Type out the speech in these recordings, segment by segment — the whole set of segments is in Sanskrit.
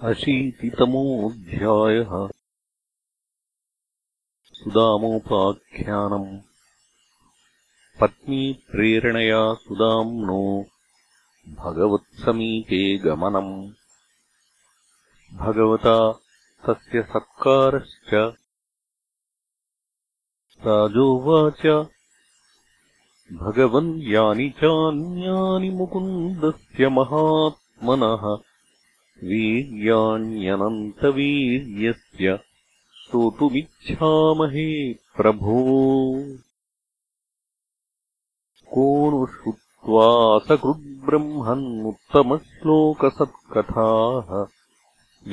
अशीतितमोऽध्यायः। सुदामोपाख्यानम्। पत्नीप्रेरणया सुदाम्नो भगवत्समीपे गमनम्। भगवता तस्य सत्कारश्च। राजोवाच। भगवन् यानि चान्यानि मुकुन्दस्य महात्मनः वीर्याण्यनन्तवीर्यस्य श्रोतुमिच्छामहे प्रभो। को नु श्रुत्वा सकृद्ब्रह्मन्नुत्तमश्लोकसत्कथाः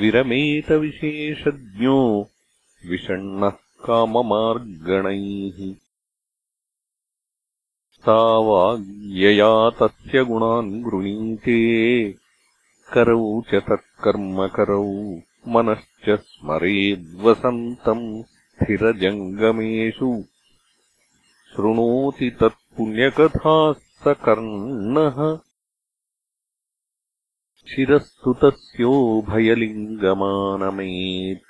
विरमेतविशेषज्ञो विषण्णः काममार्गणैः। सा वाग्यया तस्य गुणान् गृणीते करौ च तत्कर्मकरौ मनश्च स्मरेद्वसन्तम् स्थिरजङ्गमेषु। शृणोति तत्पुण्यकथाः स कर्णः तस्योभयलिङ्गमानमेत्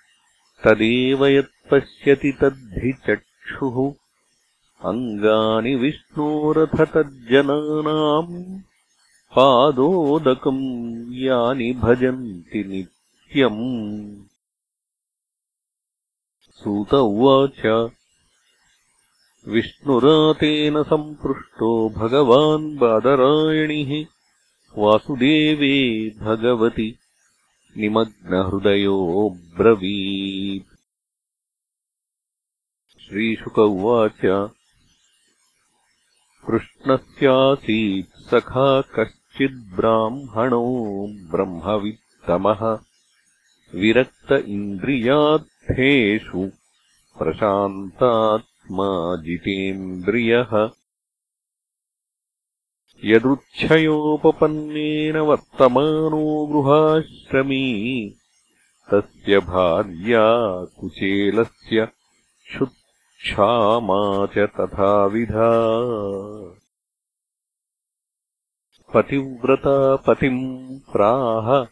तदेव यत्पश्यति तद्धि चक्षुः अङ्गानि विष्णोरथ तज्जनानाम् पादोदकम् यानि भजन्ति नित्यम्। सूत उवाच विष्णुरातेन सम्पृष्टो भगवान् बादरायणिः वासुदेवे भगवति निमग्नहृदयोऽब्रवीत् श्रीशुक उवाच कृष्णस्यासीत् सखा कश्च चिद्ब्राह्मणो ब्रह्मवित्तमः। विरक्त इन्द्रियार्थेषु प्रशान्तात्मा जितेन्द्रियः। यदृच्छयोपपन्नेन वर्तमानो गृहाश्रमी तस्य भार्या कुचेलस्य क्षुच्छामा च तथाविधा पतिव्रता पतिम् प्राह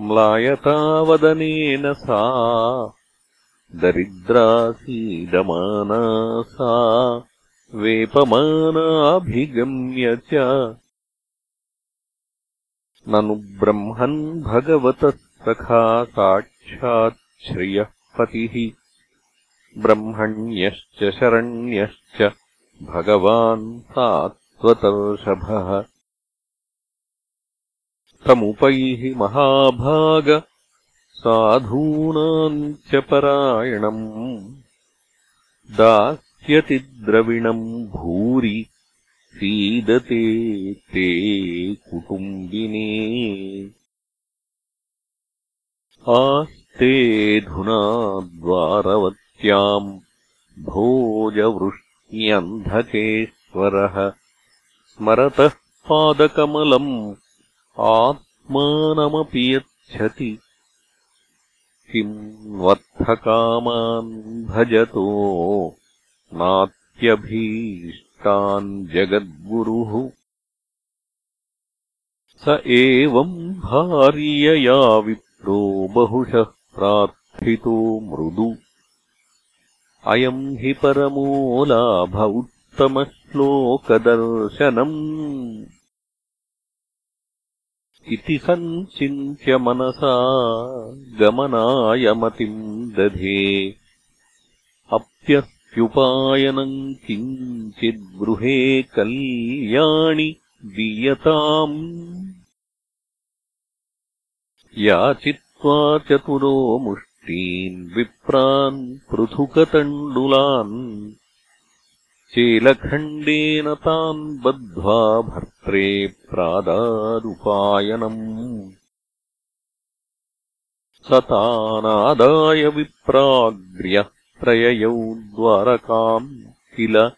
म्लायतावदनेन सा दरिद्रासीदमाना सा वेपमानाभिगम्य च। ननु ब्रह्मन् भगवतः सखा साक्षाच्छ्रियः पतिः। ब्रह्मण्यश्च शरण्यश्च भगवान् सात्वतर्षभः तमुपैः महाभाग साधूनाम् च परायणम् दास्यति द्रविणम् भूरि सीदते ते कुटुम्बिने। आस्तेऽधुना द्वारवत्याम् भोजवृष्ण्यन्धकेश्वरः स्मरतः पादकमलम् आत्मानमपि यच्छति किम् वर्थकामान् भजतो नात्यभीष्टान् जगद्गुरुः। स एवम् भार्यया विप्रो बहुशः प्रार्थितो मृदु। अयम् हि परमो लाभ उत्तमश्लोकदर्शनम् इति सञ्चिन्त्य मनसा गमनायमतिम् दधे अप्यस्त्युपायनम् किञ्चिद्गृहे कल्याणि दीयताम्। याचित्वा चतुरो मुष्टीन् विप्रान् पृथुकतण्डुलान् चेलखण्डेन तान् बद्ध्वा भर्त्रे प्रादादुपायनम् स तानादाय विप्राग्र्यः प्रययौ द्वारकाम् किल।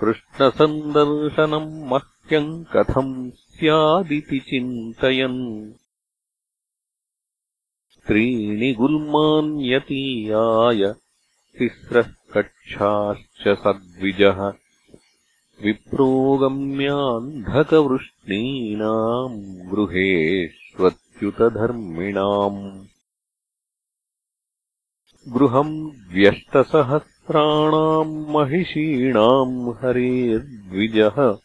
कृष्णसन्दर्शनम् मह्यम् कथम् स्यादिति चिन्तयन्। त्रीणि गुल्मान्यतीयाय तिस्रः कक्षाश्च सद्विजः। विप्रोगम्यान्धकवृष्णीनाम् गृहेष्वत्युपागतः अच्युतधर्मिणाम् गृहम् व्यष्टसहस्राणाम् महिषीणाम् हरेर्द्विजः।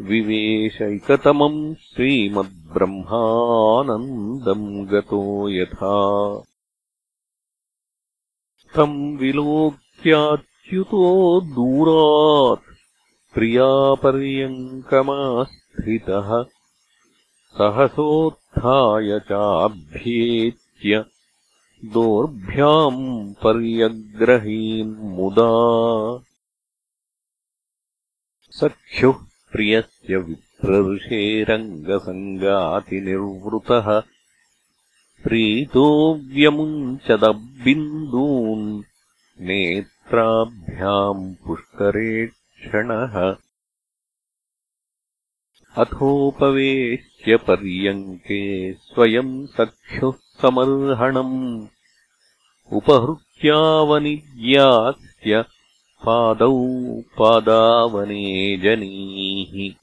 विवेशैकतमम् श्रीमद्ब्रह्मानन्दम् गतो यथा तम् विलोक्याच्युतो दूरात् प्रियापर्यङ्कमास्थितः सहसोत्थाय चाभ्येत्य दोर्भ्याम् पर्यग्रहीन् मुदा सख्युः प्रियस्य विप्रऋषेरङ्गसङ्गातिनिर्वृतः प्रीतो व्यमुञ्चदबिन्दून् नेत्राभ्याम् पुष्करेक्षणः। अथोपवेश्य पर्यङ्के स्वयम् सख्युः समर्हणम्। उपहृत्यावनिज्ञास्य पादौ पादावने जनीः।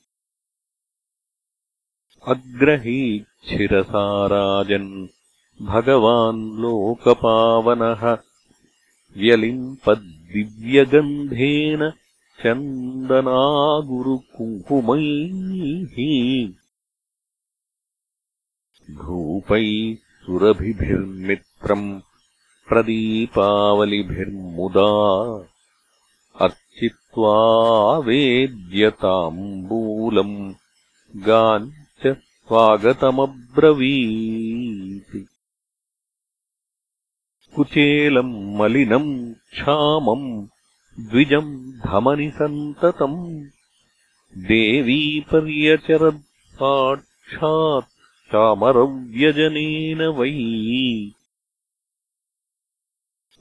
अग्रहीच्छिरसाराजन् भगवान् लोकपावनः व्यलिम्पद्दिव्यगन्धेन चन्दनागुरुकुङ्कुमैः धूपैः सुरभिभिर्मित्रम् प्रदीपावलिभिर्मुदा अर्चित्वा वेद्यताम्बूलम् गाञ्च स्वागतमब्रवीति कुचेलम् मलिनम् क्षामम् द्विजम् धमनि सन्ततम् देवीपर्यचरत् साक्षात् चामरव्यजनेन वै।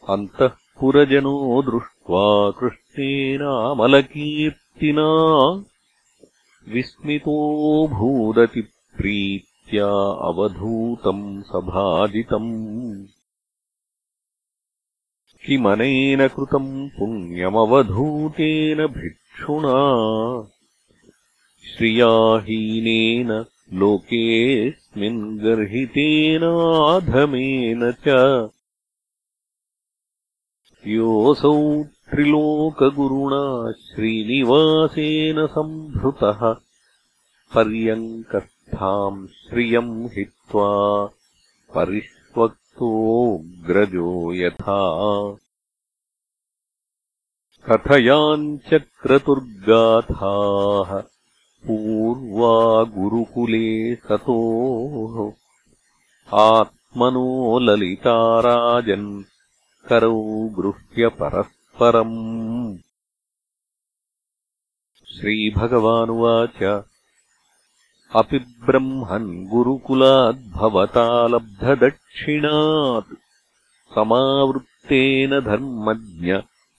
अन्तःपुरजनो दृष्ट्वा कृष्णेनामलकीर्तिना। विस्मितोऽभूदतिप्रीत्या अवधूतम् सभाजितम् किमनेन कृतम् पुण्यमवधूतेन भिक्षुणा। श्रियाहीनेन लोकेऽस्मिन् गर्हितेनाधमेन च। योऽसौ त्रिलोकगुरुणा श्रीनिवासेन सम्भृतः पर्यङ्कस्थाम् श्रियम् हित्वा परिष्वक्तोऽग्रजो यथा कथयाञ्चक्रतुर्गाथाः पूर्वा गुरुकुले सतोः। आत्मनो ललिताराजन् करौ गृह्य परस्परम्। श्रीभगवानुवाच अपि ब्रह्मन् गुरुकुलाद्भवता लब्धदक्षिणात् समावृत्तेन धर्मज्ञ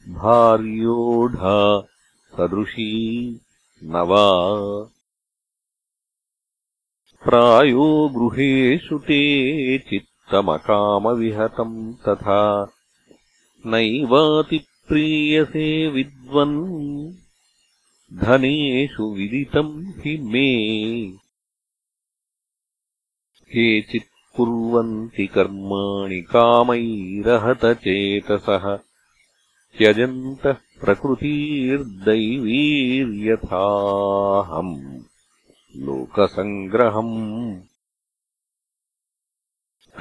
भार्योढा सदृशी न वा प्रायो गृहेषु ते चित्तमकामविहतम् तथा नैवातिप्रीयसे विद्वन् धनेषु विदितम् हि मे केचित् कुर्वन्ति कर्माणि कामैरहतचेतसः त्यजन्तः प्रकृतिर्दैवीर्यथाहम्। लोकसङ्ग्रहम्।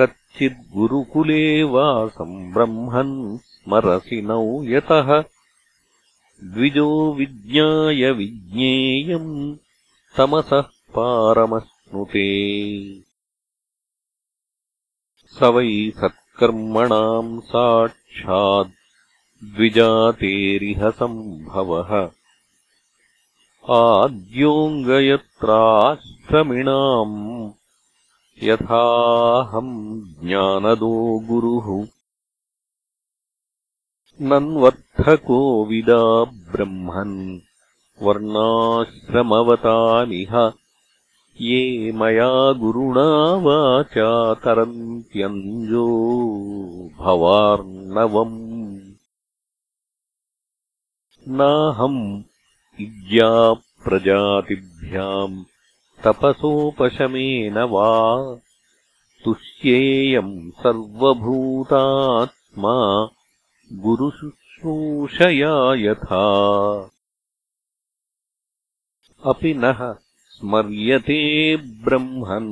कच्चिद्गुरुकुले वासम् ब्रह्मन् स्मरसि नौ यतः। द्विजो विज्ञाय विज्ञेयम् तमसः पारमश्नुते स वै सत्कर्मणाम् साक्षात् द्विजातेरिह सम्भवः। आद्योऽङ्गयत्राश्रमिणाम् यथाहम् ज्ञानदो गुरुः। नन्वर्थको विदा ब्रह्मन् वर्णाश्रमवतानिह ये मया गुरुणा वाचा तरन्त्यञ्जो भवार्णवम्। नाहम् इज्याप्रजातिभ्याम् तपसोपशमेन वा तुष्येयम् सर्वभूतात्मा गुरुशुश्रूषया यथा। अपि नः स्मर्यते ब्रह्मन्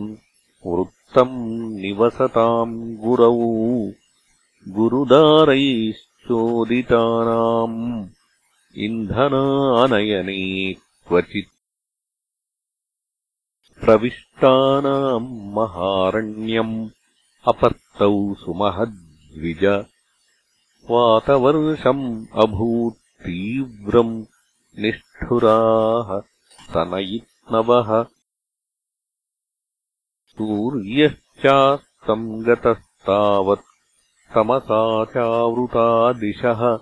वृत्तम् निवसताम् गुरौ गुरुदारैश्चोदितानाम् इन्धनानयने क्वचित् प्रविष्टानाम् महारण्यम् अपत्तौ सुमहद्विज वातवर्षम् अभूत् तीव्रम् निष्ठुराः सूर्यश्चास्तम् गतस्तावत् तमसा चावृता दिशः।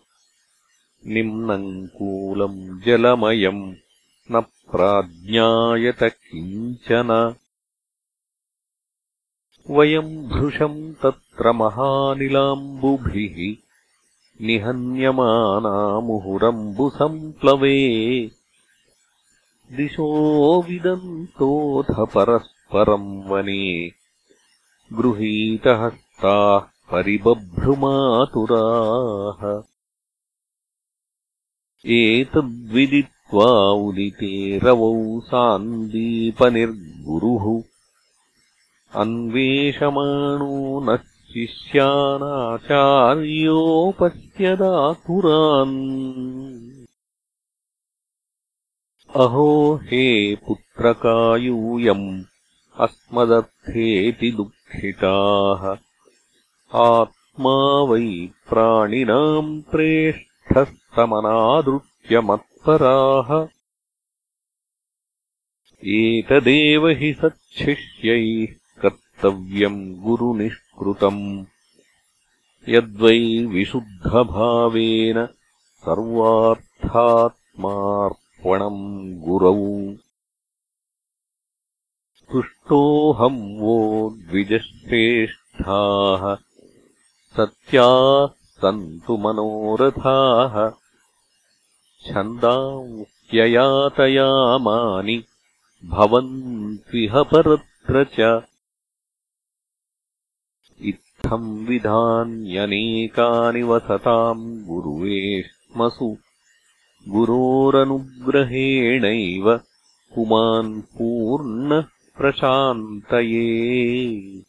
निम्नम् कूलम् जलमयम् न प्राज्ञायत किञ्चन। वयम् भृशम् तत्र महानिलाम्बुभिः निहन्यमानामुहुरम्बुसम्प्लवे। दिशो विदन्तोऽथ परस्परम् वने गृहीतहस्ताः परिबभ्रुमातुराः। एतद्विदित्वा उदिते रवौ सान्दीपनिर्गुरुः। अन्वेषमाणो नः शिष्यानाचार्योपश्यदातुरान् अहो हे पुत्रकायूयम् अस्मदर्थेति दुःखिताः। आत्मा वै प्राणिनाम् प्रेष्ठस्तमनादृत्यमत्पराः। एतदेव हि सच्छिष्यैः कर्तव्यम् गुरुनिष्कृतम्। यद्वै विशुद्धभावेन सर्वार्थात्मार्पणम् गुरौ। तुष्टोऽहम् वो द्विजश्रेष्ठाः सत्याः सन्तु मनोरथाः। छन्दांह्ययातयामानि भवन्त्विह परत्र च। इत्थम् विधान्यनेकानि वसताम् गुरुवेश्मसु गुरोरनुग्रहेणैव पुमान् पूर्णः प्रशान्तये।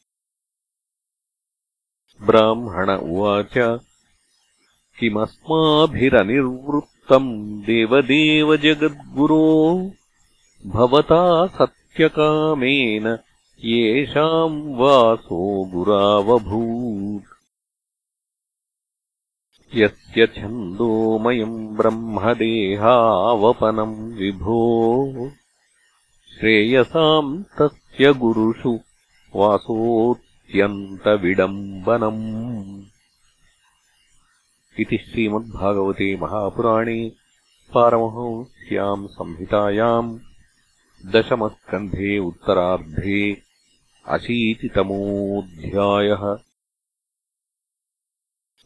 ब्राह्मण उवाच किमस्माभिरनिर्वृत्तम् देवदेव जगद्गुरो भवता सत्यकामेन येषाम् वासो गुरावभूत् यस्य छन्दोमयम् ब्रह्मदेहावपनम् विभो श्रेयसाम् तस्य गुरुषु वासोत् अत्यन्तविडम्बनम् इति श्रीमद्भागवते महापुराणे पारमहंस्याम् संहितायाम् दशमस्कन्धे उत्तरार्धे अशीतितमोऽध्यायः